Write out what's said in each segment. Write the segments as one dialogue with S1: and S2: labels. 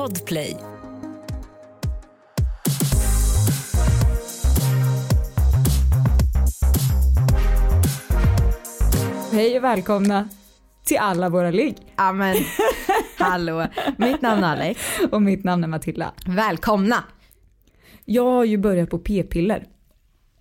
S1: Podplay.
S2: Hej och välkomna till alla våra ligg.
S3: Amen. Hallå, mitt namn är Alex.
S2: Och mitt namn är Matilda.
S3: Välkomna!
S2: Jag har ju börjat på p-piller.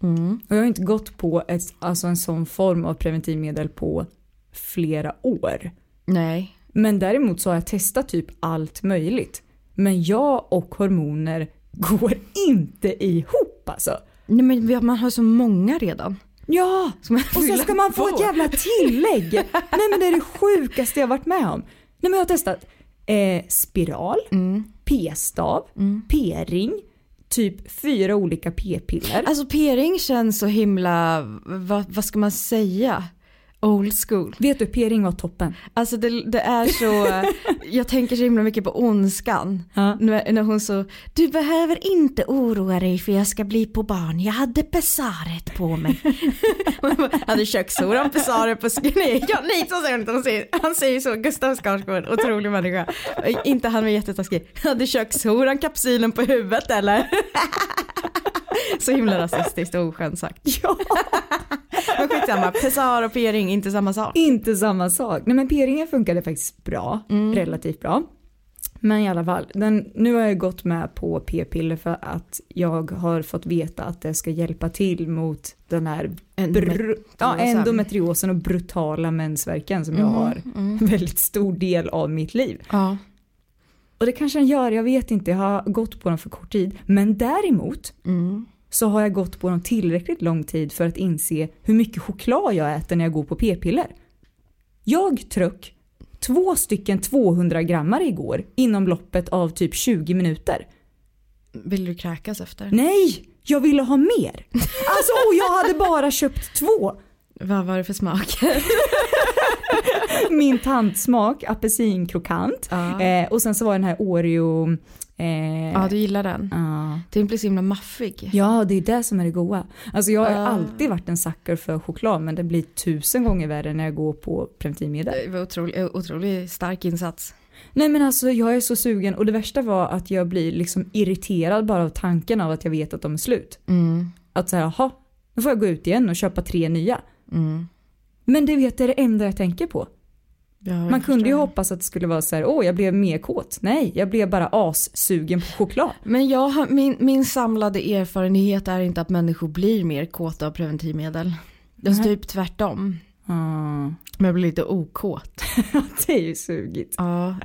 S3: Mm.
S2: Och jag har inte gått på ett, alltså en sån form av preventivmedel på flera år.
S3: Nej.
S2: Men däremot så har jag testat typ allt möjligt. Men jag och hormoner går inte ihop alltså.
S3: Nej men man har så många redan.
S2: Ja! Och så
S3: fylla
S2: ska man få
S3: på?
S2: ett jävla tillägg. Nej men det är det sjukaste jag varit med om. Nej men jag har testat eh, spiral,
S3: Mm.
S2: p-stav, p-ring, typ fyra olika p-piller.
S3: Alltså p-ring känns så himla, vad, vad ska man säga? Old school.
S2: Vet du, p-ring var toppen.
S3: Alltså det, det är så, jag tänker så himla mycket på ondskan.
S2: Ja.
S3: När, när hon så, du behöver inte oroa dig för jag ska bli på barn, jag hade pessaret på mig. Hade kökshoran pessaret på sk- nej, ja, nej så säger hon inte, hon säger, han säger så, Gustav Skarsgård, otrolig människa. Inte han var jättetaskig, hade kökshoran kapsylen på huvudet eller? Så himla rasistiskt och oskönt sagt.
S2: Ja.
S3: Men skitsamma, pessar och p-ring, inte samma sak.
S2: Inte samma sak. Nej men p-ringen funkade faktiskt bra,
S3: Mm.
S2: relativt bra. Men i alla fall, den, nu har jag gått med på p-piller för att jag har fått veta att det ska hjälpa till mot den här br- ja, endometriosen och brutala mensvärken som jag har en väldigt stor del av mitt liv.
S3: Ja.
S2: Och det kanske den gör, jag vet inte, jag har gått på den för kort tid. Men däremot
S3: Mm.
S2: Så har jag gått på dem tillräckligt lång tid för att inse hur mycket choklad jag äter när jag går på p-piller. Jag tröck två stycken 200 grammar igår inom loppet av typ 20 minuter.
S3: Vill du kräkas efter?
S2: Nej! Jag ville ha mer! Alltså och jag hade bara köpt två.
S3: Vad var det för smak?
S2: Min tantsmak, apelsinkrokant.
S3: Ja.
S2: Eh, och sen så var den här Oreo... Eh,
S3: ja, du gillar den.
S2: ja.
S3: Den blir så himla maffig.
S2: Ja, det är det som är det goda. Alltså jag har
S3: Ah.
S2: alltid varit en sucker för choklad men det blir tusen gånger värre när jag går på preventivmedel.
S3: Det var otroligt otrolig stark insats.
S2: Nej men alltså jag är så sugen och det värsta var att jag blir liksom irriterad bara av tanken av att jag vet att de är slut.
S3: Mm.
S2: Att säga, jaha, nu får jag gå ut igen och köpa tre nya.
S3: Mm.
S2: Men det vet jag är det enda jag tänker på. Man kunde ju
S3: förstår.
S2: hoppas att det skulle vara så här, åh jag blev mer kåt. Nej, jag blev bara assugen på choklad.
S3: Men jag min, min samlade erfarenhet är inte att människor blir mer kåta av preventivmedel. Det är typ tvärtom.
S2: Mm.
S3: Men jag blir lite okåt.
S2: det är ju sugigt.
S3: Ja.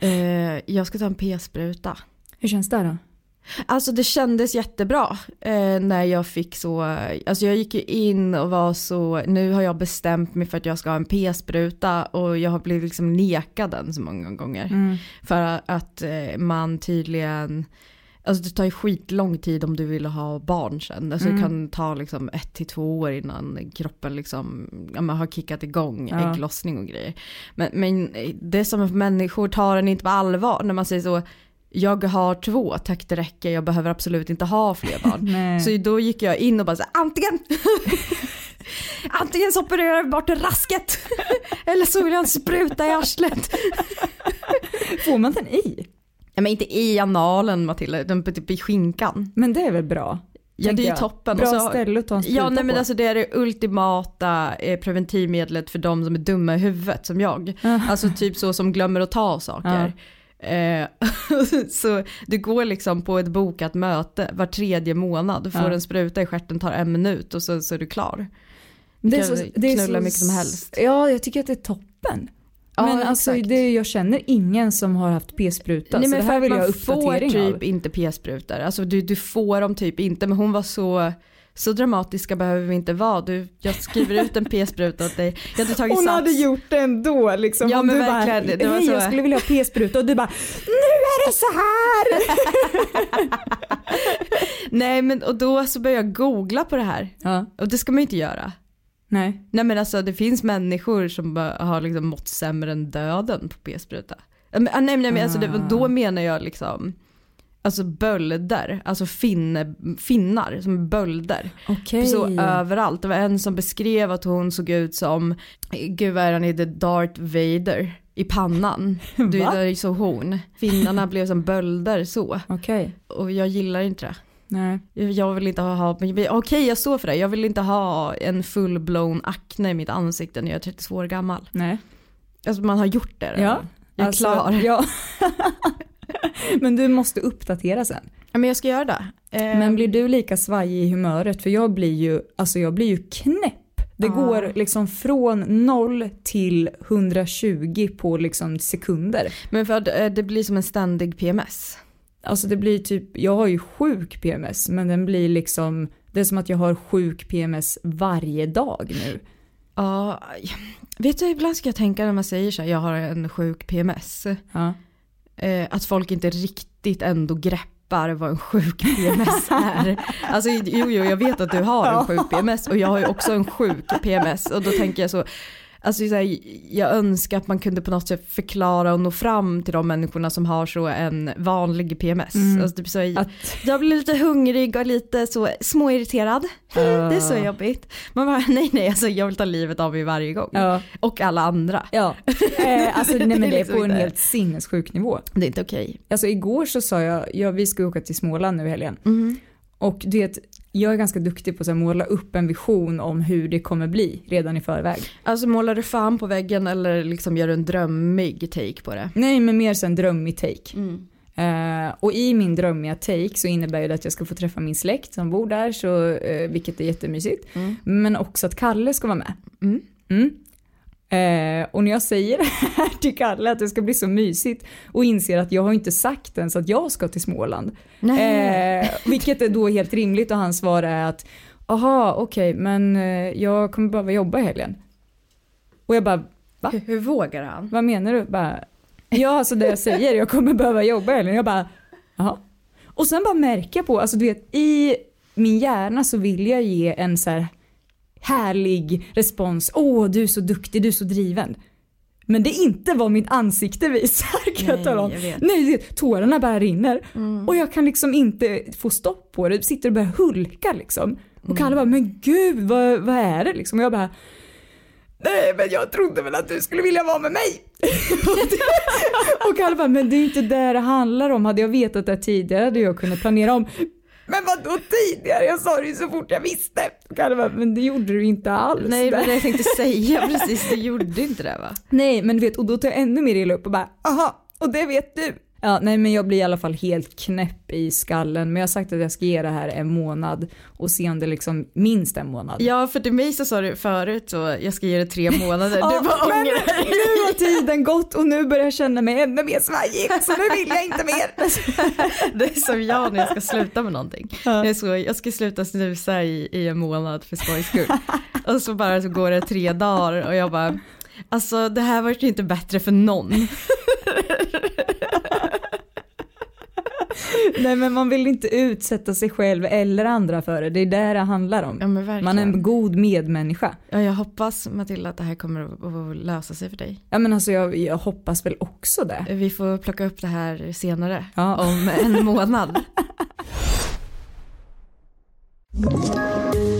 S3: Eh, jag ska ta en p-spruta.
S2: Hur känns det då?
S3: Alltså det kändes jättebra eh, när jag fick så, alltså jag gick ju in och var så, nu har jag bestämt mig för att jag ska ha en p-spruta och jag har blivit liksom nekad den så många gånger.
S2: Mm.
S3: För att eh, man tydligen, alltså det tar ju skitlång tid om du vill ha barn sen. Alltså
S2: Mm.
S3: det kan ta liksom ett till två år innan kroppen liksom, ja, man har kickat igång
S2: Ja.
S3: ägglossning och grejer. Men, men det som att människor tar en inte på allvar när man säger så, jag har två, tack det räcker, jag behöver absolut inte ha fler barn.
S2: Nej.
S3: Så då gick jag in och bara så här, antingen Antingen så opererar vi bort rasket eller så vill jag spruta i arslet.
S2: Får man den i?
S3: Ja, men inte i analen Matilda, på- typ i skinkan.
S2: Men det är väl bra?
S3: Ja det är ju
S2: jag.
S3: toppen.
S2: Bra
S3: så-
S2: ställe att ta en
S3: Ja nej men
S2: på.
S3: alltså det är det ultimata eh, preventivmedlet för de som är dumma i huvudet som jag. Alltså typ så som glömmer att ta saker. Eh, så du går liksom på ett bokat möte var tredje månad, du får
S2: Ja.
S3: en spruta i stjärten, tar en minut och så, så är du klar.
S2: det är så, det
S3: knulla
S2: så,
S3: mycket som helst.
S2: Ja, jag tycker att det är toppen.
S3: Ja,
S2: men alltså,
S3: exakt.
S2: det, jag känner ingen som har haft p-spruta
S3: Nej
S2: så
S3: men
S2: det
S3: för
S2: här vill jag ha
S3: man får
S2: uppdatering
S3: typ
S2: av.
S3: inte p-sprutor. Alltså du, du får dem typ inte men hon var så så dramatiska behöver vi inte vara. Du, jag skriver ut en p-spruta åt dig. Jag hade tagit
S2: Hon
S3: sats.
S2: hade gjort det ändå liksom.
S3: Ja, men
S2: du
S3: verkligen,
S2: bara,
S3: det var så-
S2: jag skulle vilja ha p-spruta och du bara, nu är det så här!
S3: Nej men och då så började jag googla på det här.
S2: ja,
S3: Och det ska man ju inte göra.
S2: nej.
S3: Nej men alltså det finns människor som har liksom mått sämre än döden på p-spruta. Men, ah, Nej nej men alltså det,
S2: Ah.
S3: då menar jag liksom Alltså bölder, alltså finne, finnar som bölder.
S2: Okej.
S3: Så överallt. Det var en som beskrev att hon såg ut som, gud vad är han heter, Darth Vader i pannan. Du är så horn. Finnarna blev som bölder så.
S2: Okej.
S3: Och jag gillar inte det.
S2: Nej.
S3: Jag vill inte ha, okej jag står för det, jag vill inte ha en full-blown akne i mitt ansikte när jag är 32 år gammal.
S2: Nej.
S3: Alltså man har gjort det. redan.
S2: Ja.
S3: Jag är
S2: Alltså,
S3: klar.
S2: Ja. Men du måste uppdatera sen.
S3: Ja, men jag ska göra det. Eh,
S2: Men blir du lika svajig i humöret? För jag blir ju, alltså jag blir ju knäpp. Det
S3: Ja.
S2: går liksom från 0 till 120 på liksom sekunder.
S3: men för att eh, det blir som en ständig PMS.
S2: Alltså det blir typ, jag har ju sjuk PMS men den blir liksom, det är som att jag har sjuk PMS varje dag nu.
S3: Ja, vet du ibland ska jag tänka när man säger så här, jag har en sjuk PMS.
S2: Ja.
S3: Eh, att folk inte riktigt ändå greppar vad en sjuk PMS är. Alltså jo, jo, jag vet att du har en sjuk PMS och jag har ju också en sjuk PMS och då tänker jag så, alltså så här, jag önskar att man kunde på något sätt förklara och nå fram till de människorna som har så en vanlig PMS.
S2: Mm.
S3: Alltså, typ så, här,
S2: Att,
S3: jag blir lite hungrig och lite så småirriterad. Det är så jobbigt. Man bara, nej nej, alltså jag vill ta livet av mig varje gång.
S2: ja.
S3: Och alla andra.
S2: Ja, eh, alltså nej, men
S3: Det är liksom
S2: på en
S3: inte-
S2: helt sinnessjuk nivå.
S3: Det är inte okej.
S2: Alltså igår så sa jag, ja, vi ska åka till Småland nu i helgen.
S3: Mm.
S2: Och du vet, jag är ganska duktig på att måla upp en vision om hur det kommer bli redan i förväg.
S3: Alltså målar du fan på väggen eller liksom gör du en drömmig take på det?
S2: Nej men mer så en drömmig take.
S3: Mm.
S2: Eh, och i min drömmiga take så innebär det att jag ska få träffa min släkt som bor där, så, eh, vilket är jättemysigt.
S3: Mm.
S2: Men också att Kalle ska vara med.
S3: Mm.
S2: Eh, och när jag säger det här till Kalle att det ska bli så mysigt och inser att jag har inte sagt ens att jag ska till Småland. Eh, vilket är då helt rimligt och hans svar är att aha okej men eh, jag kommer behöva jobba i helgen. Och jag bara va?
S3: hur, hur vågar han?
S2: vad menar du? Bara, ja alltså det jag säger jag kommer behöva jobba i helgen. Jag bara jaha. Och sen bara märker jag på, alltså du vet i min hjärna så vill jag ge en så här härlig respons. Åh du är så duktig, du är så driven. Men det är inte vad mitt ansikte visar kan jag
S3: Nej,
S2: tala om.
S3: jag.
S2: Nej, tårarna bara rinner.
S3: Mm.
S2: Och jag kan liksom inte få stopp på det. Sitter och börjar hulka liksom. Och
S3: Mm.
S2: Kalle bara, men gud vad, vad är det liksom? Och jag bara, nej men jag trodde väl att du skulle vilja vara med mig. och Kalle bara, men det är inte det det handlar om. Hade jag vetat det tidigare hade jag kunnat planera om. Men vad då tidigare? Jag sa det ju så fort jag visste. Och Kalle bara, men det gjorde du inte alls.
S3: Nej var det jag tänkte säga precis, du gjorde inte det va?
S2: Nej men du vet och då tar jag ännu mer illa upp och bara aha och det vet du. Ja nej men jag blir i alla fall helt knäpp i skallen men jag har sagt att jag ska ge det här en månad och se om det liksom minst en månad.
S3: Ja för till mig så sa du förut så jag ska ge det tre månader,
S2: Ja,
S3: du bara
S2: men nu har tiden gått och nu börjar jag känna mig ännu mer svajig så nu vill jag inte mer.
S3: Det är som jag när jag ska sluta med någonting.
S2: Ja.
S3: Det är så, jag ska sluta snusa i, i en månad för skojs skull. Och så bara så går det tre dagar och jag bara, alltså det här var ju inte bättre för någon.
S2: Nej men man vill inte utsätta sig själv eller andra för det, det är det det handlar om.
S3: Ja.
S2: Man är en god medmänniska.
S3: Ja, jag hoppas Matilda att det här kommer att, att lösa sig för dig.
S2: Ja men alltså jag, jag hoppas väl också det.
S3: Vi får plocka upp det här senare.
S2: Ja.
S3: Om en månad.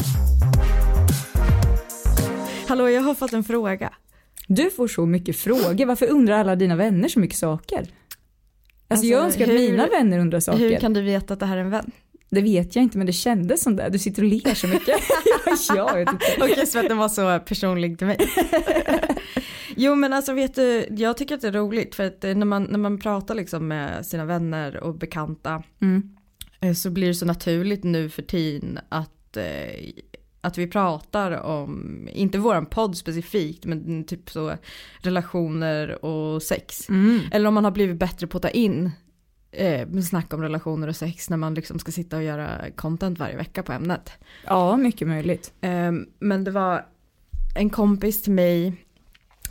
S3: Hallå, jag har fått en fråga.
S2: Du får så mycket frågor. Varför undrar alla dina vänner så mycket saker? Alltså,
S3: Alltså,
S2: jag önskar
S3: hur-
S2: att mina vänner undrar saker.
S3: Hur kan du veta att det här är en vän?
S2: Det vet jag inte men det kändes som det. Du sitter och ler så mycket. ja, jag vet inte.
S3: Okej, var så personlig till mig. jo men alltså vet du, jag tycker att det är roligt för att eh, när man, när man pratar liksom med sina vänner och bekanta
S2: Mm.
S3: eh, så blir det så naturligt nu för tiden att, eh, att vi pratar om, inte våran podd specifikt, men typ så relationer och sex.
S2: Mm.
S3: Eller om man har blivit bättre på att ta in eh, snack om relationer och sex när man liksom ska sitta och göra content varje vecka på ämnet.
S2: Ja, mycket möjligt.
S3: Ehm, men det var en kompis till mig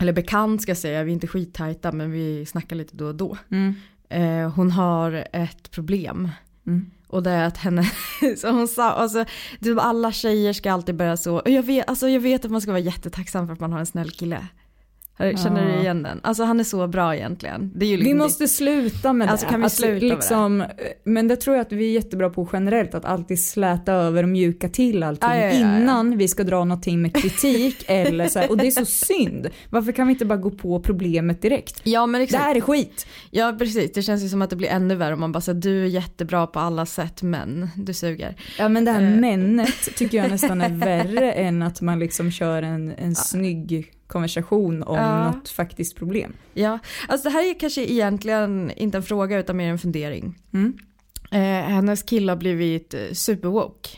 S3: eller bekant ska jag säga, vi är inte skittajta men vi snackar lite då och då. Mm. Eh, hon har ett problem. Mm. Och det är att henne, så hon sa, alltså, typ alla tjejer ska alltid börja så, jag vet, alltså, jag vet att man ska vara jättetacksam för att man har en snäll kille. Känner du igen den? Alltså han är så bra egentligen.
S2: Det är ju liksom vi måste sluta med
S3: alltså,
S2: det.
S3: Kan vi alltså, sluta
S2: liksom, med det? Men det tror jag att vi är jättebra på generellt, att alltid släta över och mjuka till allting aj, aj, aj, innan vi ska dra någonting med kritik eller så här, Och det är så synd. Varför kan vi inte bara gå på problemet direkt?
S3: Ja men
S2: exakt. Det här är skit.
S3: Ja precis, det känns ju som att det blir ännu värre om man bara säger du är jättebra på alla sätt men du suger.
S2: Ja men det här uh. männet tycker jag nästan är värre än att man liksom kör en, en ja. snygg konversation om ja. något faktiskt problem.
S3: Ja, alltså det här är kanske egentligen inte en fråga utan mer en fundering. Mm. Eh, hennes kille har blivit eh, superwoke.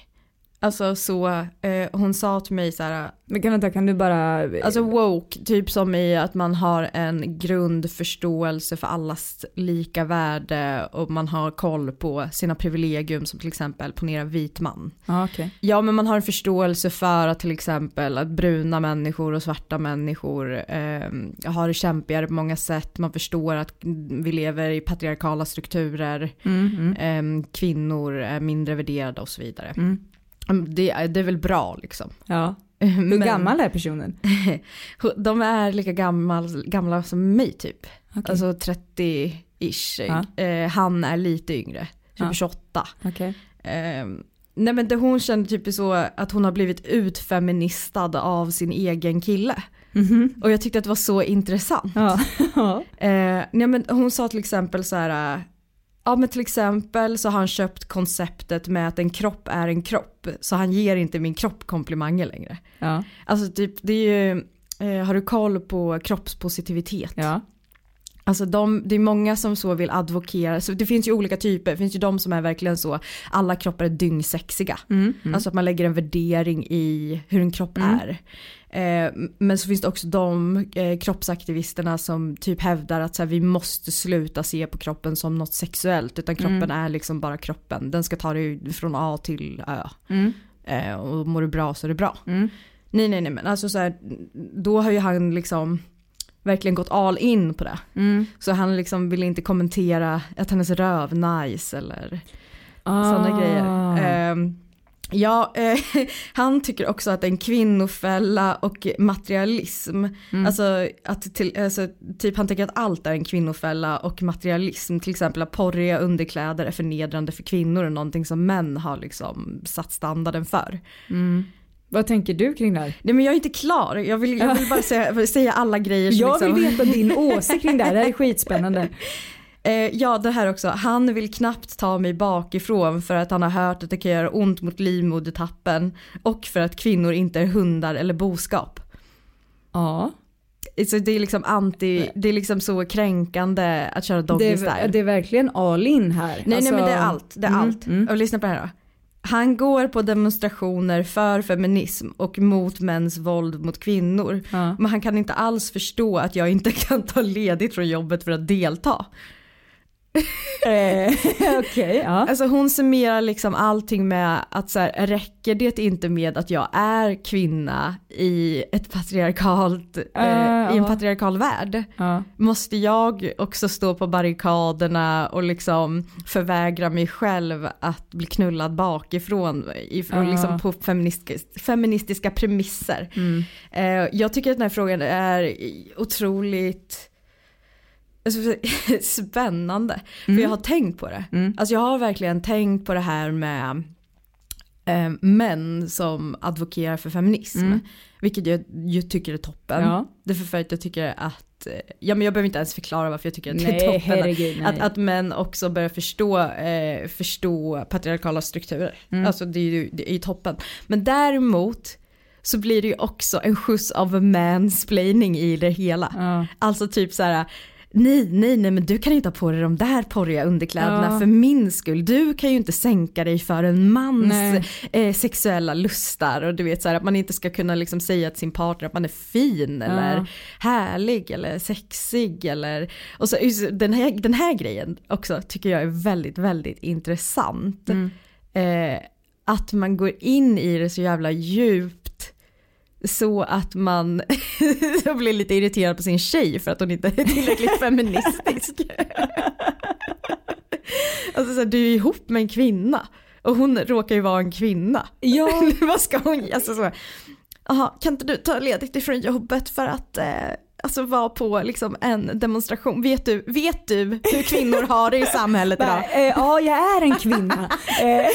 S3: Alltså så, eh, hon sa till mig så här.
S2: Men kan, vänta, kan du bara.
S3: Alltså woke, typ som i att man har en grundförståelse för allas lika värde och man har koll på sina privilegium som till exempel ponera vit man.
S2: Ah, okay.
S3: Ja men man har en förståelse för att till exempel att bruna människor och svarta människor eh, har det kämpigare på många sätt. Man förstår att vi lever i patriarkala strukturer. Mm, mm. Eh, kvinnor är mindre värderade och så vidare. Mm. Det, det är väl bra liksom.
S2: Ja. Hur Men, gammal är personen?
S3: de är lika gammal, gamla som mig typ. Okay. Alltså 30-ish. Ja. Eh, han är lite yngre, typ ja. 28.
S2: Okay.
S3: Eh, nej men det hon känner typ så att hon har blivit utfeministad av sin egen kille. Mm -hmm. Och jag tyckte att det var så intressant. Ja. eh, nej men hon sa till exempel så här Ja men till exempel så har han köpt konceptet med att en kropp är en kropp. Så han ger inte min kropp komplimanger längre.
S2: Ja.
S3: Alltså typ det är ju, eh, har du koll på kroppspositivitet?
S2: Ja.
S3: Alltså de, det är många som så vill advokera, så det finns ju olika typer, det finns ju de som är verkligen så, alla kroppar är dyngsexiga. Mm, mm. Alltså att man lägger en värdering i hur en kropp mm. är. Eh, men så finns det också de eh, kroppsaktivisterna som typ hävdar att så här, vi måste sluta se på kroppen som något sexuellt utan kroppen mm. är liksom bara kroppen. Den ska ta dig från A till Ö. Mm. Eh, och mår du bra så är det bra.
S2: Mm.
S3: Nej nej nej men alltså så här, då har ju han liksom verkligen gått all in på det.
S2: Mm.
S3: Så han liksom vill inte kommentera att hennes röv nice eller ah. sådana grejer. Um, Ja, eh, han tycker också att en kvinnofälla och materialism, mm. alltså att till, alltså, typ han tycker att allt är en kvinnofälla och materialism, till exempel att porriga underkläder är förnedrande för kvinnor och någonting som män har liksom satt standarden för.
S2: Mm. Vad tänker du kring det här?
S3: Nej men jag är inte klar, jag vill, jag vill bara säga, säga alla grejer.
S2: Som jag liksom... vill veta din åsikt kring det här, det här är skitspännande.
S3: Eh, ja det här också, han vill knappt ta mig bakifrån för att han har hört att det kan göra ont mot livmodertappen och för att kvinnor inte är hundar eller boskap.
S2: Ja.
S3: Så det är liksom anti, det är liksom så kränkande att köra doggy
S2: det är,
S3: style.
S2: Det är verkligen all in här.
S3: Nej alltså... nej men det är allt, det är mm, allt. Mm. Och lyssna på det här då. Han går på demonstrationer för feminism och mot mäns våld mot kvinnor.
S2: Ja.
S3: Men han kan inte alls förstå att jag inte kan ta ledigt från jobbet för att delta.
S2: eh, okay, ja.
S3: Alltså hon summerar liksom allting med att så här, räcker det inte med att jag är kvinna i ett patriarkalt, uh, eh, i en patriarkal värld?
S2: Uh.
S3: Måste jag också stå på barrikaderna och liksom förvägra mig själv att bli knullad bakifrån ifrån, uh. liksom på feministiska, feministiska premisser?
S2: Mm.
S3: Eh, jag tycker att den här frågan är otroligt spännande. Mm. För jag har tänkt på det.
S2: Mm.
S3: Alltså jag har verkligen tänkt på det här med eh, män som advokerar för feminism. Mm. Vilket jag, jag, tycker är toppen.
S2: Ja.
S3: Därför för att jag tycker att, eh, ja men jag behöver inte ens förklara varför jag tycker att nej, det är toppen.
S2: Herregud,
S3: att, att män också börjar förstå, eh, förstå patriarkala strukturer. Mm. Alltså det är ju det är toppen. Men däremot så blir det ju också en skjuts av mansplaining i det hela.
S2: Ja.
S3: Alltså typ så här nej, nej, nej, men du kan inte ha på dig de där porriga underkläderna ja. för min skull. Du kan ju inte sänka dig för en mans eh, sexuella lustar och du vet så här att man inte ska kunna liksom säga till sin partner att man är fin ja. eller härlig eller sexig eller och så den här, den här grejen också tycker jag är väldigt, väldigt intressant.
S2: Mm.
S3: Eh, att man går in i det så jävla djupt så att man blir lite irriterad på sin tjej för att hon inte är tillräckligt feministisk. alltså så här, du är ihop med en kvinna och hon råkar ju vara en kvinna.
S2: Ja.
S3: Vad ska hon, alltså så, aha, kan inte du ta ledigt ifrån jobbet för att eh, alltså vara på liksom en demonstration. Vet du, vet du hur kvinnor har det i samhället idag?
S2: Eh, ja, jag är en kvinna. Eh.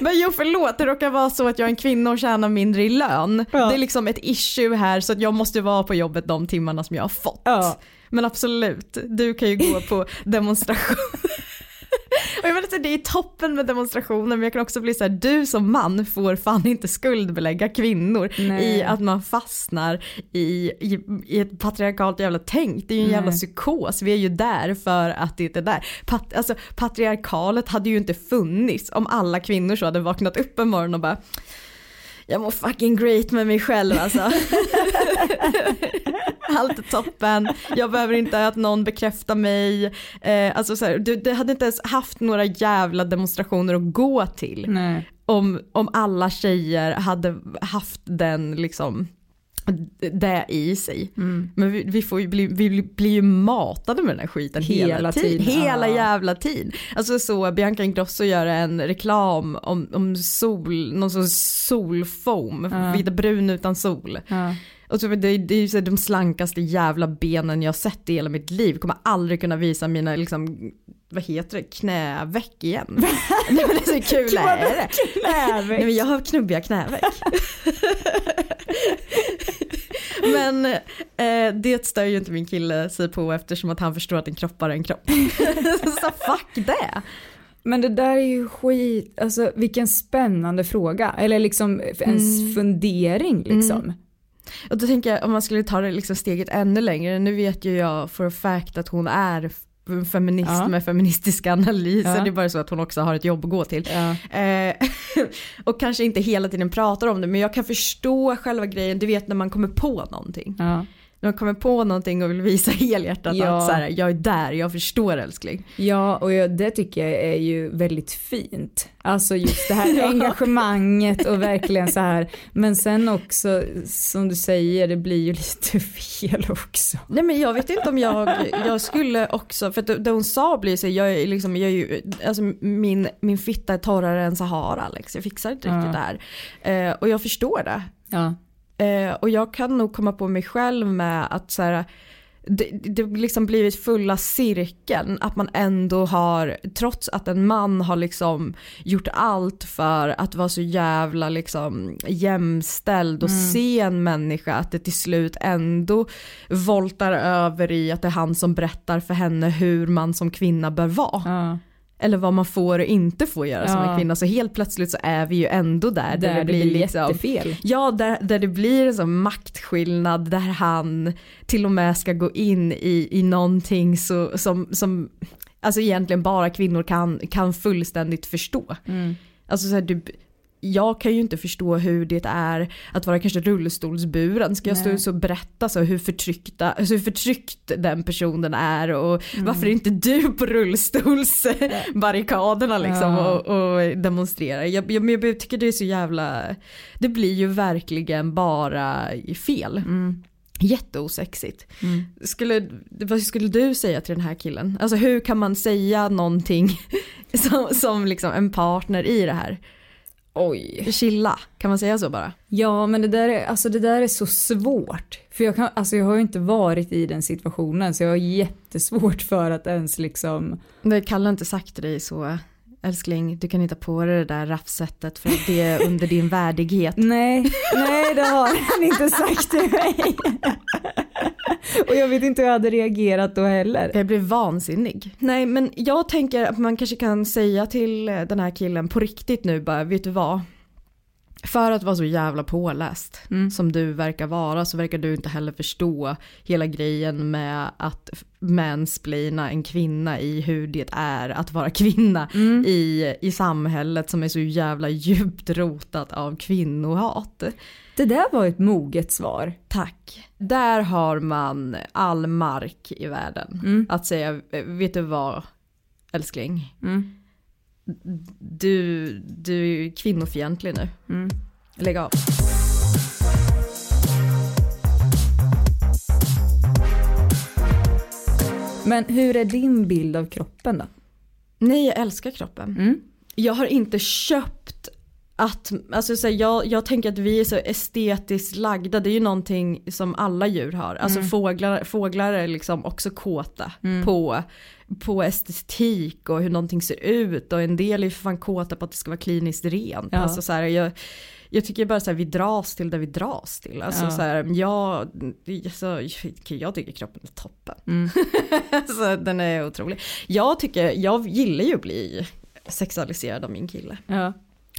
S3: Men jo förlåt, det råkar vara så att jag är en kvinna och tjänar mindre i lön. Ja. Det är liksom ett issue här så att jag måste vara på jobbet de timmarna som jag har fått. Ja. Men absolut, du kan ju gå på demonstration. Och jag inte, det är toppen med demonstrationer men jag kan också bli så här, du som man får fan inte skuldbelägga kvinnor Nej. i att man fastnar i, i, i, ett patriarkalt jävla tänk. Det är ju en Nej. jävla psykos, vi är ju där för att det inte är där. Pat, alltså, patriarkalet hade ju inte funnits om alla kvinnor så hade vaknat upp en morgon och bara jag mår fucking great med mig själv alltså. Allt är toppen, jag behöver inte att någon bekräftar mig. Eh, alltså så här, du, du hade inte ens haft några jävla demonstrationer att gå till.
S2: Nej.
S3: Om, om alla tjejer hade haft den liksom det i sig. Mm. Men vi, vi, får ju bli, vi blir ju matade med den här skiten hela, hela tiden. Hela jävla tiden. Alltså så Bianca Ingrosso gör en reklam om, om sol, någon sorts solfoam, ja. vita brun utan sol. Ja. Och så, det, det är ju så de slankaste jävla benen jag sett i hela mitt liv. Kommer aldrig kunna visa mina liksom vad heter det, knäveck igen. Nej men det är så kul är det. Nej men jag har knubbiga knäveck. men eh, det stör ju inte min kille sig på eftersom att han förstår att en kropp bara är en kropp. så fuck det.
S2: Men det där är ju skit, alltså vilken spännande fråga. Eller liksom ens mm. fundering liksom. Mm.
S3: Och då tänker jag om man skulle ta det liksom steget ännu längre, nu vet ju jag for a fact att hon är feminist ja. med feministiska analyser, ja. det är bara så att hon också har ett jobb att gå till. Ja. Eh, och kanske inte hela tiden pratar om det men jag kan förstå själva grejen, du vet när man kommer på någonting när man kommer på någonting och vill visa helhjärtat ja. att så här, jag är där, jag förstår älskling.
S2: Ja och jag, det tycker jag är ju väldigt fint. Alltså just det här engagemanget och verkligen så här. Men sen också som du säger det blir ju lite fel också.
S3: Nej men jag vet inte om jag, jag skulle också, för det, det hon sa blir så jag är liksom, jag är ju, alltså min, min fitta är torrare än Sahara Alex, jag fixar inte riktigt ja. det här. Eh, och jag förstår det.
S2: Ja.
S3: Eh, och jag kan nog komma på mig själv med att så här, det, det liksom blivit fulla cirkeln att man ändå har, trots att en man har liksom gjort allt för att vara så jävla liksom jämställd och mm. se en människa att det till slut ändå voltar över i att det är han som berättar för henne hur man som kvinna bör vara.
S2: Ja
S3: eller vad man får och inte får göra ja. som en kvinna. Så helt plötsligt så är vi ju ändå där.
S2: Där, där det blir, blir liksom, jättefel.
S3: Ja, där, där det blir en sån maktskillnad där han till och med ska gå in i, i någonting så, som, som alltså egentligen bara kvinnor kan, kan fullständigt förstå.
S2: Mm.
S3: Alltså så här, du, jag kan ju inte förstå hur det är att vara kanske rullstolsburen. Ska jag stå och berätta så hur, förtryckta, alltså hur förtryckt den personen är och mm. varför är inte du på rullstolsbarrikaderna liksom ja. och, och demonstrerar. Jag, jag, jag, tycker det är så jävla, det blir ju verkligen bara fel.
S2: Mm.
S3: Jätteosexigt. Mm. Skulle, vad skulle du säga till den här killen? Alltså hur kan man säga någonting som, som liksom en partner i det här?
S2: Oj.
S3: Chilla, kan man säga så bara?
S2: Ja men det där är, alltså det där är så svårt. För jag, kan, alltså jag har ju inte varit i den situationen så jag har jättesvårt för att ens liksom.
S3: Det Kalle inte sagt till dig så älskling, du kan inte på dig det där raffsättet för det är under din värdighet.
S2: Nej, nej det har han inte sagt till mig. Och jag vet inte hur jag hade reagerat då heller.
S3: Jag blev vansinnig. Nej men jag tänker att man kanske kan säga till den här killen på riktigt nu bara, vet du vad? För att vara så jävla påläst mm. som du verkar vara så verkar du inte heller förstå hela grejen med att mansplaina en kvinna i hur det är att vara kvinna mm. i, i samhället som är så jävla djupt rotat av kvinnohat.
S2: Det där var ett moget svar.
S3: Tack. Där har man all mark i världen. Mm. Att säga, eh, vet du vad älskling?
S2: Mm.
S3: Du, du är ju kvinnofientlig nu.
S2: Mm.
S3: Lägg av.
S2: Men hur är din bild av kroppen då?
S3: Nej, jag älskar kroppen.
S2: Mm.
S3: Jag har inte köpt att, alltså så här, jag, jag tänker att vi är så estetiskt lagda, det är ju någonting som alla djur har. Alltså
S2: Mm.
S3: fåglar, fåglar är liksom också kåta på, på estetik och hur någonting ser ut och en del är ju för fan kåta på att det ska vara kliniskt rent.
S2: Ja.
S3: Alltså så här, jag, jag tycker bara så här, vi dras till där vi dras till. Alltså
S2: Ja.
S3: så här, jag, så, jag tycker kroppen är toppen.
S2: Mm.
S3: så den är otrolig. Jag tycker, jag gillar ju att bli sexualiserad av min kille.
S2: Ja.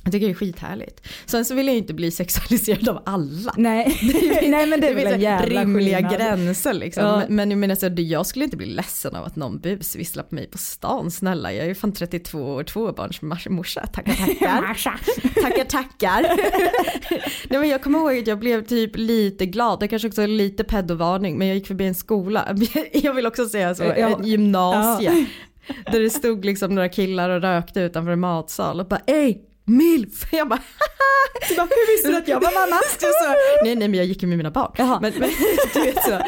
S3: Jag tycker det är skithärligt. Sen så vill jag ju inte bli sexualiserad av alla.
S2: Nej. Nej men det är väl en jävla
S3: rimliga
S2: skillnad.
S3: gränser liksom.
S2: Ja.
S3: Men, men jag menar så, här, jag skulle inte bli ledsen av att någon busvisslar på mig på stan. Snälla, jag är ju fan 32 år, tvåbarnsmorsa. Tackar tackar. tackar tackar. Nej, men jag kommer ihåg att jag blev typ lite glad. Det kanske också lite pedovarning. Men jag gick förbi en skola. Jag vill också säga så,
S2: Ja.
S3: en gymnasie. Där det stod liksom några killar och rökte utanför en matsal och bara ej milf. Jag bara
S2: Du bara, hur visste du att jag var mamma?
S3: så, nej nej men jag gick ju med mina barn.
S2: Jaha.
S3: Men, men du vet så.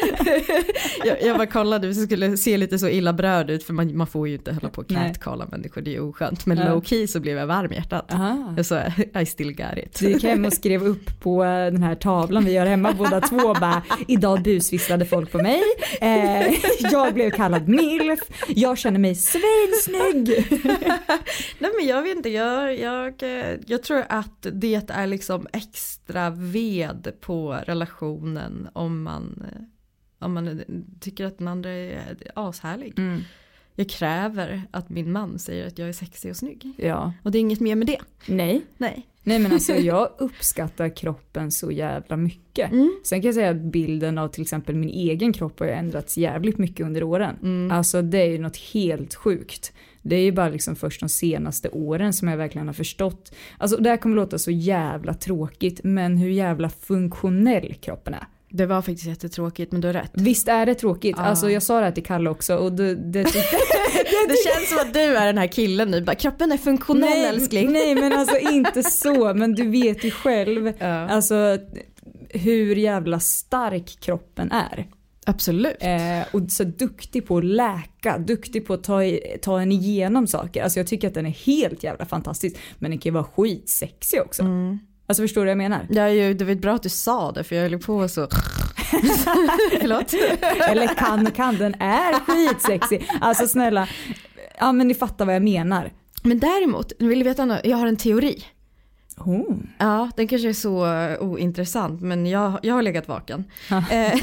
S3: jag, jag bara kollade, vi skulle se lite så illa bröd ut för man, man får ju inte hålla på och catcalla människor, det är oskönt. Men
S2: Ja.
S3: low key så blev jag varm i hjärtat.
S2: Aha.
S3: Jag sa I still got it.
S2: Du gick hem och skrev upp på den här tavlan vi gör hemma båda två bara idag busvisslade folk på mig. Eh, jag blev kallad milf. Jag känner mig svinsnygg.
S3: Nej men jag vet inte, jag, jag, eh, jag tror att det är liksom extra ved på relationen om man, eh, om man eh, tycker att den andra är ashärlig. Jag kräver att min man säger att jag är sexig och snygg.
S2: Ja,
S3: Och det är inget mer med det.
S2: nej.
S3: Nej.
S2: Nej men alltså jag uppskattar kroppen så jävla mycket. Sen kan jag säga att bilden av till exempel min egen kropp har ju ändrats jävligt mycket under åren. Alltså det är ju något helt sjukt. Det är ju bara liksom först de senaste åren som jag verkligen har förstått. Alltså det här kommer låta så jävla tråkigt men hur jävla funktionell kroppen är.
S3: Det var faktiskt jättetråkigt men du har rätt.
S2: Visst är det tråkigt? Alltså jag sa det här till Kalle också och det, det
S3: Det känns som att du är den här killen nu, bara, kroppen är funktionell älskling.
S2: Nej men alltså inte så men du vet ju själv
S3: Ja.
S2: alltså hur jävla stark kroppen är.
S3: Absolut.
S2: Eh, och så duktig på att läka, duktig på att ta, ta en igenom saker. Alltså jag tycker att den är helt jävla fantastisk. Men den kan ju vara skitsexig också. Alltså förstår du vad jag menar?
S3: Ja, ju, det var bra att du sa det för jag höll på så. Förlåt.
S2: Eller kan kan, den är skitsexig. Alltså snälla, ja men ni fattar vad jag menar.
S3: Men däremot, vill du veta något? Jag har en teori.
S2: Oh.
S3: Ja, den kanske är så eh, ointressant men jag, jag har legat vaken. Eh,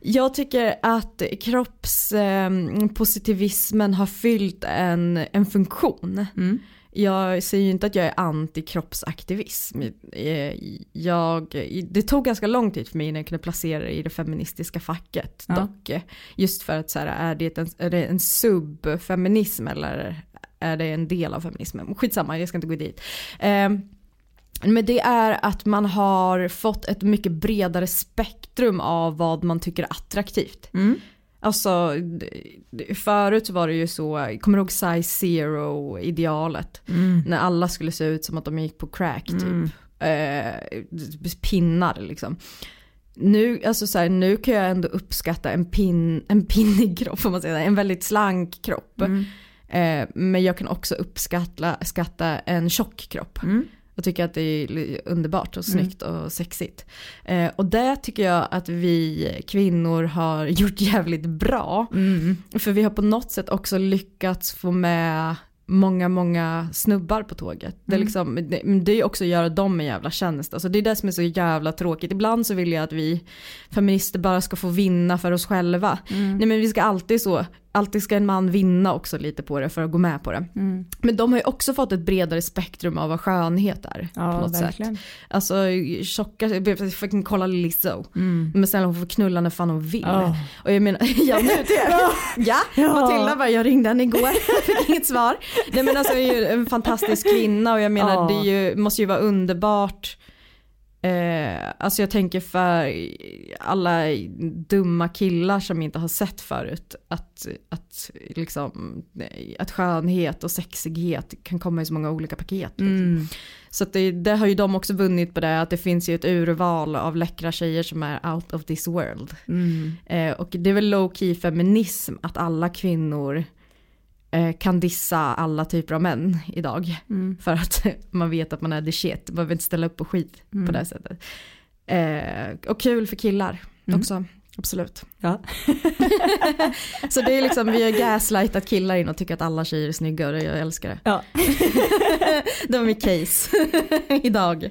S3: jag tycker att kroppspositivismen har fyllt en, en funktion. Jag säger ju inte att jag är antikroppsaktivism. Eh, Jag, det tog ganska lång tid för mig innan jag kunde placera det i det feministiska facket
S2: Ja.
S3: dock. Just för att så här, är, det en, är det en subfeminism eller är det en del av feminismen? Skitsamma, jag ska inte gå dit. Eh, men det är att man har fått ett mycket bredare spektrum av vad man tycker är attraktivt. Alltså d- d- förut så var det ju så, kommer du ihåg size zero idealet? När alla skulle se ut som att de gick på crack typ. Eh, pinnar liksom. Nu, alltså så här, nu kan jag ändå uppskatta en, pin, en pinnig kropp, får man säga, en väldigt slank kropp. Eh, men jag kan också uppskatta skatta en tjock kropp. Jag tycker att det är underbart och snyggt och sexigt. Eh, och det tycker jag att vi kvinnor har gjort jävligt bra. För vi har på något sätt också lyckats få med många, många snubbar på tåget. Det, är liksom, det, det är också att göra dem en jävla tjänst. Alltså det är det som är så jävla tråkigt. Ibland så vill jag att vi feminister bara ska få vinna för oss själva. Nej men vi ska alltid så, alltid ska en man vinna också lite på det för att gå med på det. Men de har ju också fått ett bredare spektrum av vad skönhet är.
S2: Ja,
S3: på något
S2: verkligen.
S3: sätt. Alltså tjocka, jag fick kolla Lizzo. Men snälla hon får knulla när fan hon vill.
S2: Ja.
S3: Och jag menar, ja nu ja. ja, Matilda bara, jag ringde henne igår, fick inget svar. Nej men alltså hon är ju en fantastisk kvinna och jag menar
S2: Ja.
S3: det ju, måste ju vara underbart Eh, alltså jag tänker för alla dumma killar som inte har sett förut att, att, liksom, att skönhet och sexighet kan komma i så många olika paket. Liksom. Mm. Så det, det, har ju de också vunnit på det, att det finns ju ett urval av läckra tjejer som är out of this world. Mm. Eh, och det är väl low key feminism att alla kvinnor kan dissa alla typer av män idag. Mm. För att man vet att man är the shit, man behöver inte ställa upp på skit mm. på det sättet. Eh, och kul för killar mm. också. Absolut.
S2: Ja.
S3: så det är liksom, vi har gaslightat killar in och tycker att alla tjejer är snygga och jag älskar det.
S2: Ja.
S3: det var mitt case idag.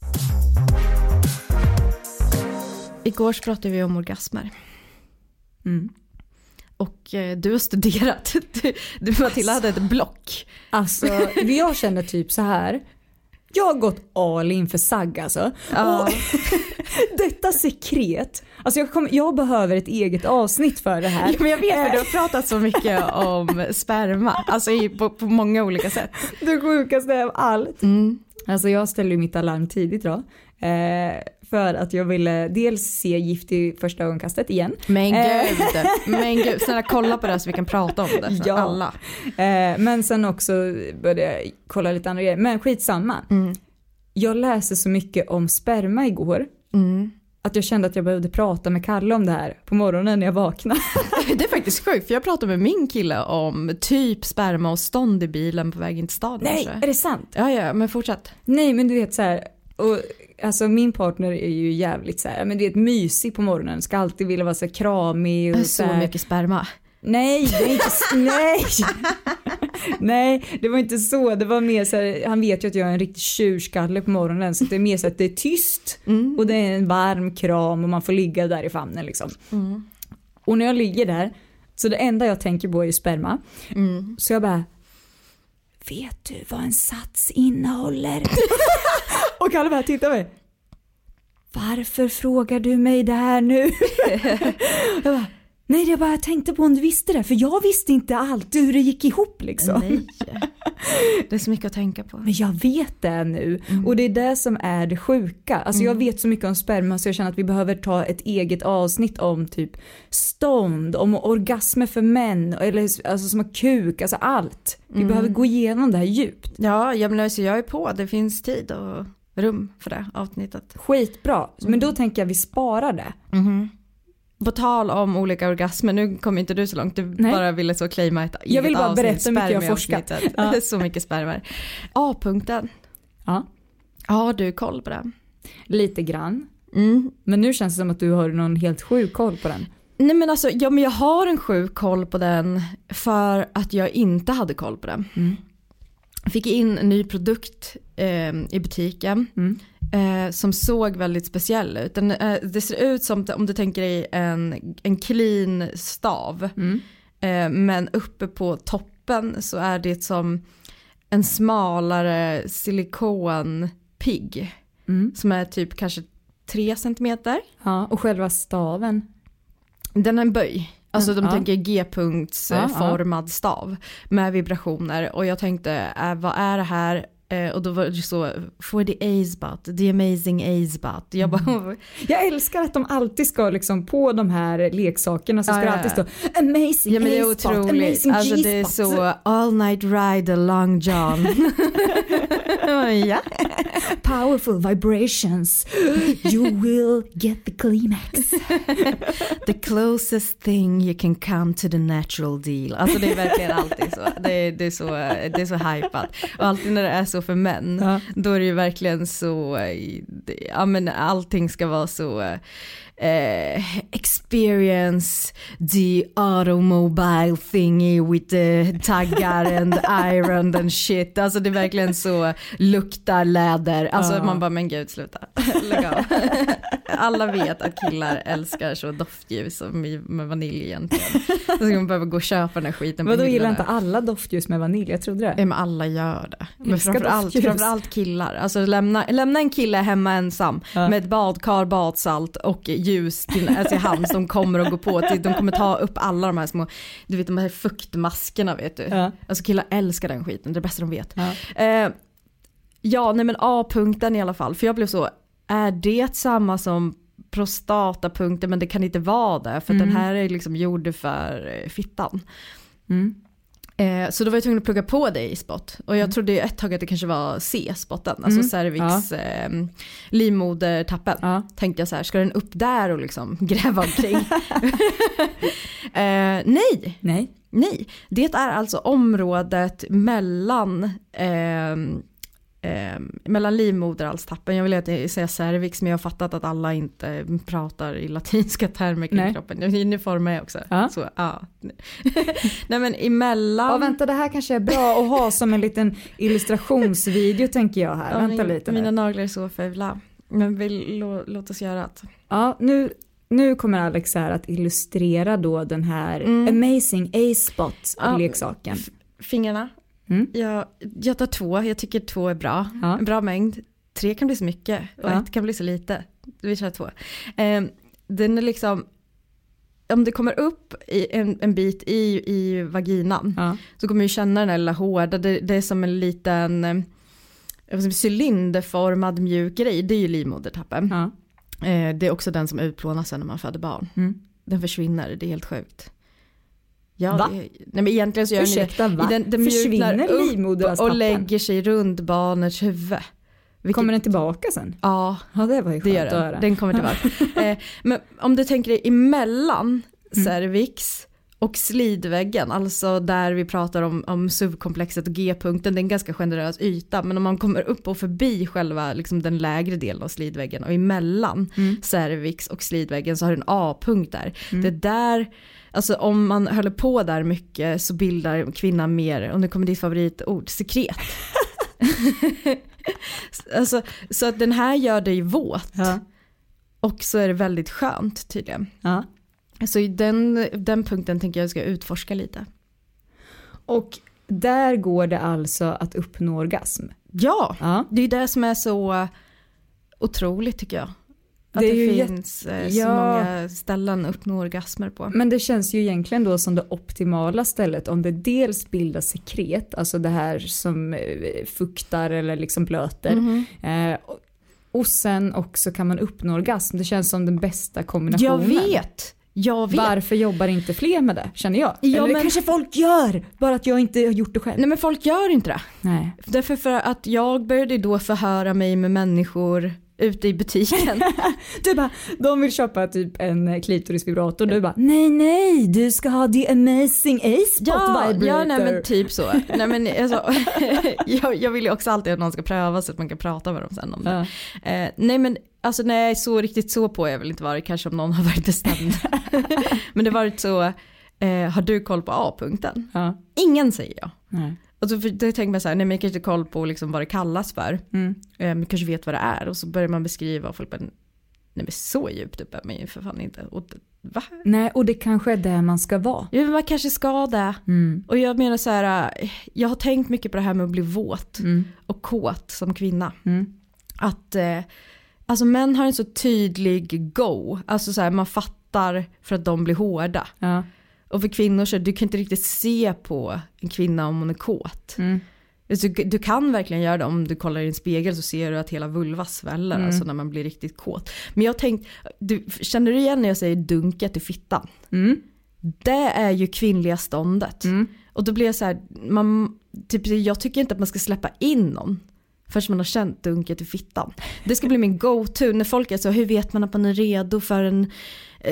S3: Igår så pratade vi om orgasmer. Mm. Och eh, du har studerat. Du, du Matilda hade ett block.
S2: Alltså jag känner typ så här. Jag har gått all in för sagg alltså. Ja. Och detta sekret, alltså jag, kom, jag, behöver ett eget avsnitt för det här.
S3: Ja, men jag vet för du har pratat så mycket om sperma, alltså på, på, många olika sätt.
S2: Det sjukaste av allt. Mm. Alltså jag ställde ju mitt alarm tidigt då. Eh, för att jag ville dels se Gift i första ögonkastet igen.
S3: Men eh. gud, men gud, snälla kolla på det så vi kan prata om det ja. alla.
S2: Eh, men sen också började jag kolla lite andra grejer, men skitsamma. Mm. Jag läste så mycket om sperma igår. Mm. Att jag kände att jag behövde prata med Kalle om det här på morgonen när jag vaknade.
S3: det är faktiskt sjukt för jag pratade med min kille om typ sperma och stånd i bilen på väg in till stan.
S2: Nej, är det sant?
S3: Ja, ja, men fortsätt.
S2: Nej, men du vet så här, och alltså min partner är ju jävligt så här, men det är ett mysig på morgonen, ska alltid vilja vara så kramig. Och
S3: så, så mycket sperma.
S2: Nej, det är inte nej. nej, det var inte så. Det var mer så här, han vet ju att jag är en riktig tjurskalle på morgonen så det är mer så att det är tyst mm. och det är en varm kram och man får ligga där i famnen liksom. Mm. Och när jag ligger där så det enda jag tänker på är sperma. Mm. Så jag bara Vet du vad en sats innehåller? och Kalle bara tittar mig. Varför frågar du mig det här nu? jag bara, Nej, jag bara tänkte på om du visste det, för jag visste inte allt hur det gick ihop liksom. Nej.
S3: Det är så mycket att tänka på.
S2: Men jag vet det nu mm. och det är det som är det sjuka. Alltså mm. jag vet så mycket om sperma så jag känner att vi behöver ta ett eget avsnitt om typ stånd, om orgasmer för män, eller alltså som har kuk, alltså allt. Vi mm. behöver gå igenom det här djupt.
S3: Ja, jag, menar, så jag är på, det finns tid och rum för det avsnittet.
S2: Skitbra, men då tänker jag vi sparar det.
S3: Mm. På tal om olika orgasmer, nu kom inte du så långt, du Nej. bara ville så claima ett
S2: Jag vill bara berätta hur mycket jag har forskat.
S3: Ja. så mycket spermier. A-punkten.
S2: Ja.
S3: Har du koll på den?
S2: Lite grann. Mm. Men nu känns det som att du har någon helt sjuk koll på den.
S3: Nej men alltså, ja men jag har en sjuk koll på den för att jag inte hade koll på den. Mm. Fick in en ny produkt eh, i butiken. Mm eh, som såg väldigt speciell ut. Den, eh, det ser ut som om du tänker dig en, en clean stav. Mm. Eh, men uppe på toppen så är det som en smalare silikonpigg. Mm. Som är typ kanske 3 centimeter.
S2: Ja, och själva staven?
S3: Den är en böj. Alltså de ja. tänker G-punktsformad ja, stav med vibrationer och jag tänkte äh, vad är det här Eh, och då var det så, for the A-spot, the amazing A-spot. Jag, bara, mm.
S2: jag älskar att de alltid ska liksom på de här leksakerna så ska ja, det alltid stå amazing
S3: ja, men det är A-spot, amazing alltså, Det är så all night ride along John.
S2: ja. Powerful vibrations, you will get the climax.
S3: the closest thing you can come to the natural deal. Alltså det är verkligen alltid så. Det är, det är så, det är så hypat. Och alltid när det är så för män, ja. då är det ju verkligen så, ja men allting ska vara så eh, experience the automobile thingy with the taggar and iron and shit. Alltså det är verkligen så luktar läder. Alltså uh. man bara men gud sluta. Lägg av. Alla vet att killar älskar så doftljus med vanilj egentligen. Så ska man behöva gå och köpa den här skiten.
S2: Vadå gillar inte alla doftljus med vanilj? Jag trodde det.
S3: Ja men alla gör det. Men framförallt, framförallt killar. Alltså lämna, lämna en kille hemma ensam ja. med ett badkar, badsalt och ljus till, alltså, hand som kommer att gå på. De kommer ta upp alla de här små, du vet de här fuktmaskerna vet du. Ja. Alltså killar älskar den skiten, det är det bästa de vet. Ja, eh, ja nej men A-punkten i alla fall, för jag blev så, är det samma som prostatapunkten men det kan inte vara det för mm. den här är liksom gjord för eh, fittan. Mm. Eh, så då var jag tvungen att plugga på det i spot. Och jag mm. trodde ett tag att det kanske var C-spotten, alltså mm. cervix, ja. eh, livmodertappen. Ja. Tänkte jag så här, ska den upp där och liksom gräva omkring? eh, nej.
S2: nej.
S3: Nej, det är alltså området mellan eh, mellan livmoderhalstappen, jag vill inte säga cervix men jag har fattat att alla inte pratar i latinska termer kring Nej. kroppen. Nu formar jag också. Ja. Så, ja. Nej men emellan.
S2: Ja vänta det här kanske är bra att ha som en liten illustrationsvideo tänker jag här. Ja, vänta
S3: min,
S2: lite.
S3: Mina naglar är så fula. Men vill, lå, låt oss göra det.
S2: Ja nu nu kommer Alex här att illustrera då den här mm. amazing A-spot ja.
S3: Fingrarna Mm. Jag, jag tar två, jag tycker två är bra. Ja. En bra mängd. Tre kan bli så mycket och ja. ett kan bli så lite. Vi kör två. Eh, den är liksom, om det kommer upp en, en bit i, i vaginan ja. så kommer du känna den här lilla hårda, det, det är som en liten eh, cylinderformad mjuk grej, det är ju livmodertappen. Ja. Eh, det är också den som utplånas sen när man föder barn. Mm. Den försvinner, det är helt sjukt.
S2: Ja, va? Det,
S3: nej men egentligen så gör
S2: Ursäkta, den, den, den
S3: Försvinner livmoderhalstappen? och lägger sig runt barnets huvud.
S2: Vilket, kommer den tillbaka sen?
S3: Ja,
S2: ja det var ju skönt
S3: det gör den. att höra. Den kommer tillbaka. eh, men om du tänker dig emellan mm. cervix och slidväggen, alltså där vi pratar om, om subkomplexet och G-punkten, det är en ganska generös yta, men om man kommer upp och förbi själva liksom den lägre delen av slidväggen och emellan mm. cervix och slidväggen så har du en A-punkt där. Mm. Det är där Alltså om man håller på där mycket så bildar kvinnan mer, och nu kommer ditt favoritord, sekret. alltså, så att den här gör dig våt. Ja. Och så är det väldigt skönt tydligen. Ja. Så den, den punkten tänker jag ska utforska lite.
S2: Och där går det alltså att uppnå orgasm?
S3: Ja, ja. det är det som är så otroligt tycker jag. Att det, det finns jätt... Eh, så ja. många ställen att uppnå orgasmer på.
S2: Men det känns ju egentligen då som det optimala stället om det dels bildar sekret, alltså det här som eh, fuktar eller liksom blöter. Mm -hmm. eh, och sen också kan man uppnå orgasm. Det känns som den bästa kombinationen.
S3: Jag vet!
S2: Varför jobbar inte fler med det känner jag? Ja, Eller men... kanske folk gör, bara att jag inte har gjort det själv.
S3: Nej men folk gör inte det.
S2: Nej.
S3: Därför för att jag började då förhöra mig med människor ute i butiken.
S2: du bara, de vill köpa typ en klitorisvibrator. Du bara, nej nej, du ska ha the amazing A-spot
S3: ja,
S2: vibrator.
S3: Ja, nej men typ så. nej, men, alltså, jag, jag, vill ju också alltid att någon ska pröva så att man kan prata med dem sen om det. Ja. Eh, nej men alltså nej, så riktigt så på är jag väl inte varit, kanske om någon har varit bestämd. men det har varit så, eh, har du koll på A-punkten? Ja. Ingen säger jag. Nej. Och så då tänker man så här, nej men jag kanske inte koll på liksom vad det kallas för. Mm. Eh, kanske vet vad det är. Och så börjar man beskriva och folk bara, nej men så djupt upp är man ju för fan inte. Och, va?
S2: Nej och det kanske är det man ska vara.
S3: Ja men man kanske ska det. Mm. Och jag menar så här, jag har tänkt mycket på det här med att bli våt mm. och kåt som kvinna. Mm. Att eh, alltså män har en så tydlig go, alltså så här, man fattar för att de blir hårda. Ja. Och för kvinnor så du kan inte riktigt se på en kvinna om hon är kåt. Mm. Alltså, du kan verkligen göra det om du kollar i en spegel så ser du att hela vulva sväller mm. alltså när man blir riktigt kåt. Men jag tänkte, du, känner du igen när jag säger dunket i fittan? Mm. Det är ju kvinnliga ståndet. Mm. Och då blir jag så här, man, typ, jag tycker inte att man ska släppa in någon förrän man har känt dunket i fittan. Det ska bli min go-to när folk är så, hur vet man att man är redo för en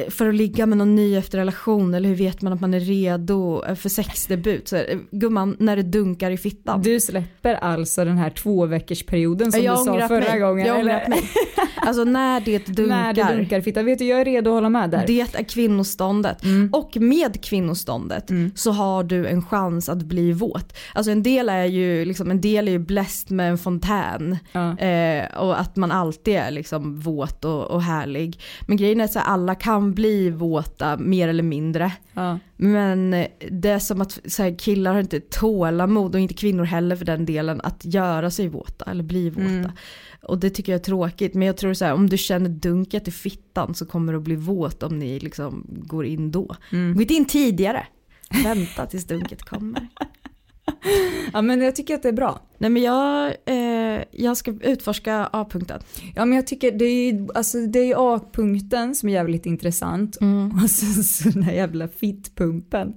S3: för att ligga med någon ny efter relation eller hur vet man att man är redo eh, för sexdebut? Så, eh, gumman, när det dunkar i fittan.
S2: Du släpper alltså den här två veckors perioden som jag du sa förra
S3: mig.
S2: gången?
S3: Jag har ångrat mig. Alltså när det dunkar.
S2: När det dunkar fitta. Vet du, jag är redo att hålla med där.
S3: Det är kvinnoståndet. Mm. Och med kvinnoståndet mm. så har du en chans att bli våt. Alltså en del är ju, liksom, en del är ju bläst med en fontän. Ja. Eh, och att man alltid är liksom våt och, och härlig. Men grejen är att alla kan bli våta mer eller mindre. Ja. Men det är som att så här, killar har inte tålamod och inte kvinnor heller för den delen att göra sig våta eller bli våta. Mm. Och det tycker jag är tråkigt. Men jag tror så här, om du känner dunket i fittan så kommer du att bli våt om ni liksom går in då. Mm. Gå inte in tidigare. Vänta tills dunket kommer.
S2: ja men jag tycker att det är bra.
S3: Nej men jag, eh, jag ska utforska A-punkten.
S2: Ja men jag tycker det är alltså, A-punkten som är jävligt intressant mm. och sen så den här jävla fittpumpen.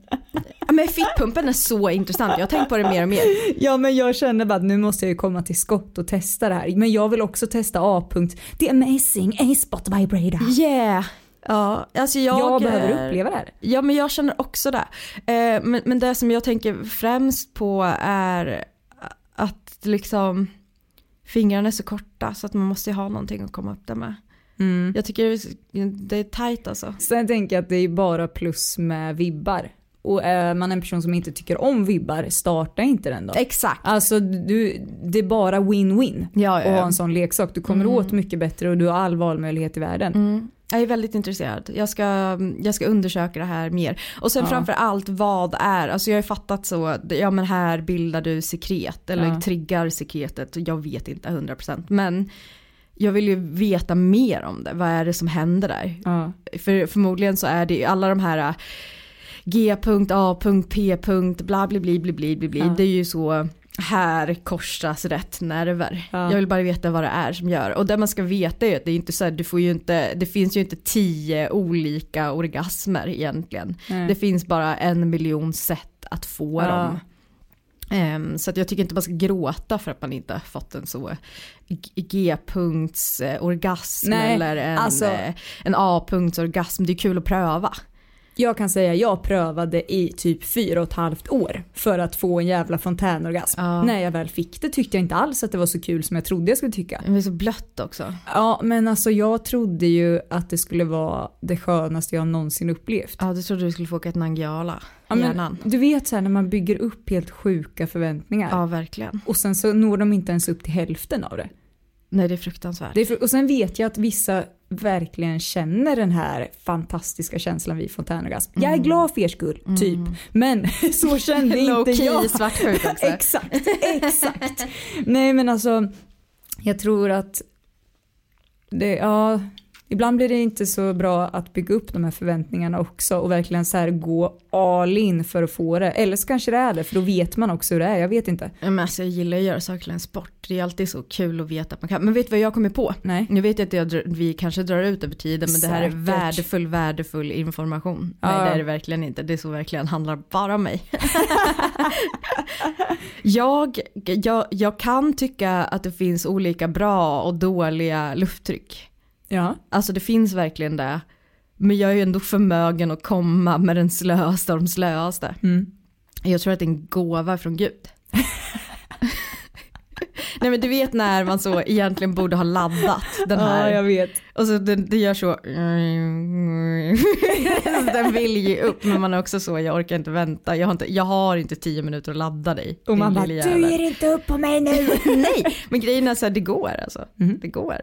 S3: Ja, men fittpumpen är så intressant, jag har tänkt på det mer och mer.
S2: Ja men jag känner bara att nu måste jag ju komma till skott och testa det här. Men jag vill också testa A-punkt, the amazing A-spot vibrator.
S3: Yeah. Ja, alltså jag,
S2: jag behöver uppleva det här.
S3: Ja men jag känner också det. Eh, men, men det som jag tänker främst på är att liksom fingrarna är så korta så att man måste ha någonting att komma upp där med. Mm. Jag tycker det är tajt alltså.
S2: Sen tänker jag att det är bara plus med vibbar. Och är man en person som inte tycker om vibbar, starta inte den då.
S3: Exakt.
S2: Alltså du, det är bara win-win ja, ja. att ha en sån leksak. Du kommer mm. åt mycket bättre och du har all valmöjlighet i världen. Mm.
S3: Jag är väldigt intresserad. Jag ska, jag ska undersöka det här mer. Och sen ja. framför allt vad är, alltså jag har ju fattat så, ja men här bildar du sekret eller ja. triggar sekretet. Jag vet inte 100% men jag vill ju veta mer om det. Vad är det som händer där? Ja. För förmodligen så är det alla de här G. A. P. bla bla bla bla bla bla. Det är ju så här korsas rätt nerver. Ja. Jag vill bara veta vad det är som gör. Och det man ska veta är att det är inte så här, du får ju inte, det finns ju inte tio olika orgasmer egentligen. Nej. Det finns bara en miljon sätt att få ja. dem. Um, så att jag tycker inte man ska gråta för att man inte har fått en så G-punkts orgasm eller en, alltså, eh, en A-punkts orgasm. Det är kul att pröva.
S2: Jag kan säga jag prövade i typ fyra och ett halvt år för att få en jävla fontänorgasm. Ja. När jag väl fick det tyckte jag inte alls att det var så kul som jag trodde jag skulle tycka.
S3: Det är så blött också.
S2: Ja men alltså jag trodde ju att det skulle vara det skönaste jag någonsin upplevt.
S3: Ja du trodde du skulle få åka ett Nangijala.
S2: Ja, men, du vet så här, när man bygger upp helt sjuka förväntningar.
S3: Ja verkligen.
S2: Och sen så når de inte ens upp till hälften av det.
S3: Nej det är fruktansvärt.
S2: Det är fr och sen vet jag att vissa verkligen känner den här fantastiska känslan vid fontänorgasm. Mm. Jag är mm. glad för er skull, mm. typ. Men så kände inte jag.
S3: svartsjuk också.
S2: exakt, exakt. Nej men alltså, jag tror att det, ja, ibland blir det inte så bra att bygga upp de här förväntningarna också och verkligen så här gå all in för att få det. Eller så kanske det är det för då vet man också hur det är, jag vet inte.
S3: Men alltså, jag gillar att göra saker till en sport, det är alltid så kul att veta att man kan. Men vet du vad jag kommer på?
S2: Nej.
S3: Nu vet jag att jag, vi kanske drar ut över tiden men Säkert. det här är värdefull, värdefull information. Ja. Nej det är det verkligen inte, det är så verkligen handlar bara om mig. jag, jag, jag kan tycka att det finns olika bra och dåliga lufttryck.
S2: Ja.
S3: Alltså det finns verkligen det. Men jag är ju ändå förmögen att komma med den slöaste av de slöaste. Mm. Jag tror att det är en gåva från Gud. Nej men du vet när man så egentligen borde ha laddat den här.
S2: Ja jag vet.
S3: Och så det, det gör så. den vill ge upp men man är också så jag orkar inte vänta. Jag har inte, jag har inte tio minuter att ladda dig.
S2: Och man bara du ger inte upp på mig nu.
S3: Nej men grejen är så här, det går alltså. Mm. Det går.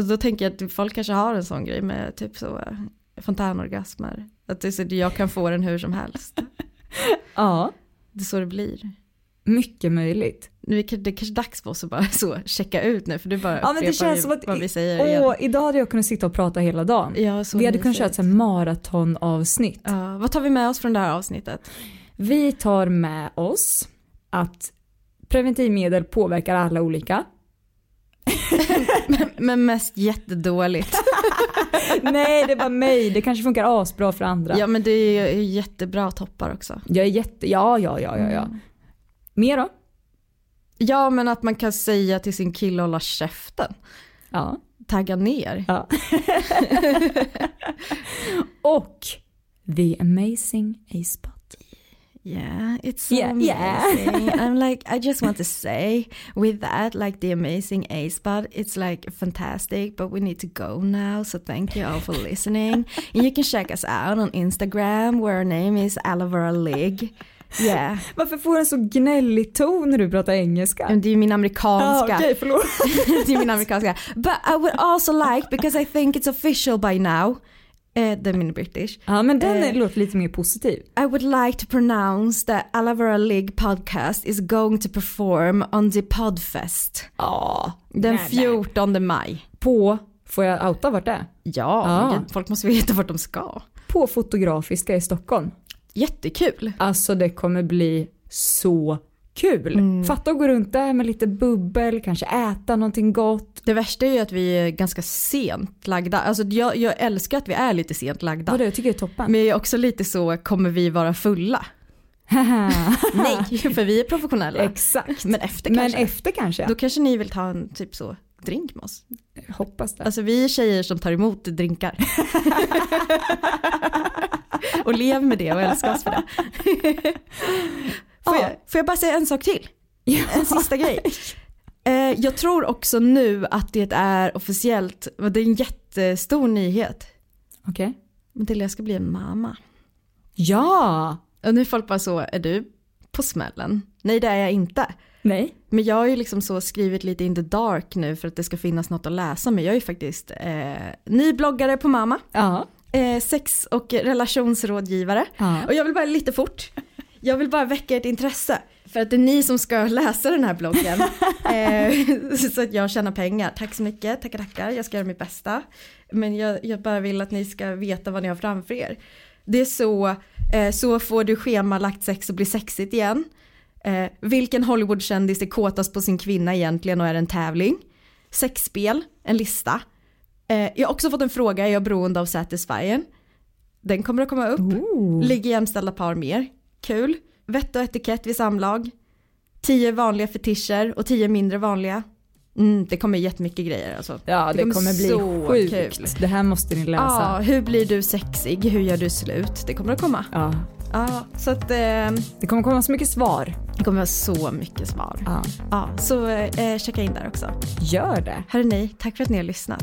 S3: Alltså då tänker jag att folk kanske har en sån grej med typ så eh, fontänorgasmer. Att det är så jag kan få den hur som helst.
S2: ja.
S3: Det är så det blir.
S2: Mycket möjligt.
S3: Det är kanske dags för oss att bara så checka ut nu för du bara
S2: ja, men det känns som att,
S3: vad vi säger
S2: åh, igen. Idag hade jag kunnat sitta och prata hela dagen. Ja, vi hade kunnat köra ett maratonavsnitt.
S3: Ja, vad tar vi med oss från det här avsnittet?
S2: Vi tar med oss att preventivmedel påverkar alla olika
S3: men, men mest jättedåligt.
S2: Nej det var mig, det kanske funkar asbra för andra.
S3: Ja men det är ju jättebra toppar också.
S2: Jag är jätte, ja ja ja ja. ja. Mm. Mer då?
S3: Ja men att man kan säga till sin kille att hålla käften.
S2: Ja.
S3: Tagga ner.
S2: Ja. Och The Amazing A-Spot.
S3: Yeah, it's so yeah, amazing. Yeah. I'm like, I just want to say with that, like the amazing A spot, it's like fantastic, but we need to go now. So thank you all for listening. and you can check us out on Instagram where our name is Alavera Lig. Yeah.
S2: Varför får du en så gnällig ton när du pratar engelska?
S3: Det är min amerikanska.
S2: Ah, okay, förlåt.
S3: det är min amerikanska. But I would also like, because I think it's official by now, Eh, the mini British.
S2: Ja men den eh, låter lite mer positiv.
S3: I would like to pronounce the Alavera League podcast is going to perform on the Podfest.
S2: Ja.
S3: Den nej, 14 nej. maj.
S2: På, får jag outa vart det är?
S3: Ja, ja. folk måste veta vart de ska.
S2: På Fotografiska i Stockholm.
S3: Jättekul.
S2: Alltså det kommer bli så kul. Mm. Fatta att gå runt där med lite bubbel, kanske äta någonting gott.
S3: Det värsta är ju att vi är ganska sent lagda. Alltså jag, jag älskar att vi är lite sent lagda.
S2: Ja, det tycker jag är toppen.
S3: Men jag är också lite så, kommer vi vara fulla? Nej, för vi är professionella.
S2: Exakt.
S3: Men efter kanske.
S2: Men efter kanske.
S3: Då kanske ni vill ta en typ så drink med oss.
S2: Jag hoppas det.
S3: Alltså vi är tjejer som tar emot drinkar. och lever med det och älskar oss för det. Får, ja. jag, får jag bara säga en sak till? Ja. En sista grej. Eh, jag tror också nu att det är officiellt, det är en jättestor nyhet.
S2: Okej. Okay.
S3: Matilda jag ska bli en mamma.
S2: Ja!
S3: Och nu är folk bara så, är du på smällen? Nej det är jag inte.
S2: Nej.
S3: Men jag har ju liksom så skrivit lite in the dark nu för att det ska finnas något att läsa. Men jag är ju faktiskt eh, ny bloggare på mamma.
S2: Ja.
S3: Eh, sex och relationsrådgivare.
S2: Ja.
S3: Och jag vill bara lite fort. Jag vill bara väcka ert intresse. För att det är ni som ska läsa den här bloggen. eh, så att jag tjänar pengar. Tack så mycket, tackar tackar. Jag ska göra mitt bästa. Men jag, jag bara vill att ni ska veta vad ni har framför er. Det är så, eh, så får du schemalagt sex och blir sexigt igen. Eh, vilken Hollywoodkändis är kåtast på sin kvinna egentligen och är en tävling? Sexspel, en lista. Jag har också fått en fråga, är jag beroende av Satisfyern? Den kommer att komma upp.
S2: Ooh.
S3: Ligger jämställda par mer? Kul. Vett och etikett vid samlag. Tio vanliga fetischer och tio mindre vanliga. Mm, det kommer jättemycket grejer alltså.
S2: Ja det, det kommer, kommer, bli sjukt. Kul. Det här måste ni läsa.
S3: Ja, hur blir du sexig? Hur gör du slut? Det kommer att komma.
S2: Ja.
S3: Ja, så att... Eh,
S2: det kommer komma så mycket svar.
S3: Det kommer vara så mycket svar.
S2: Ja.
S3: ja så eh, checka in där också.
S2: Gör det.
S3: Hörrni, tack för att ni har lyssnat.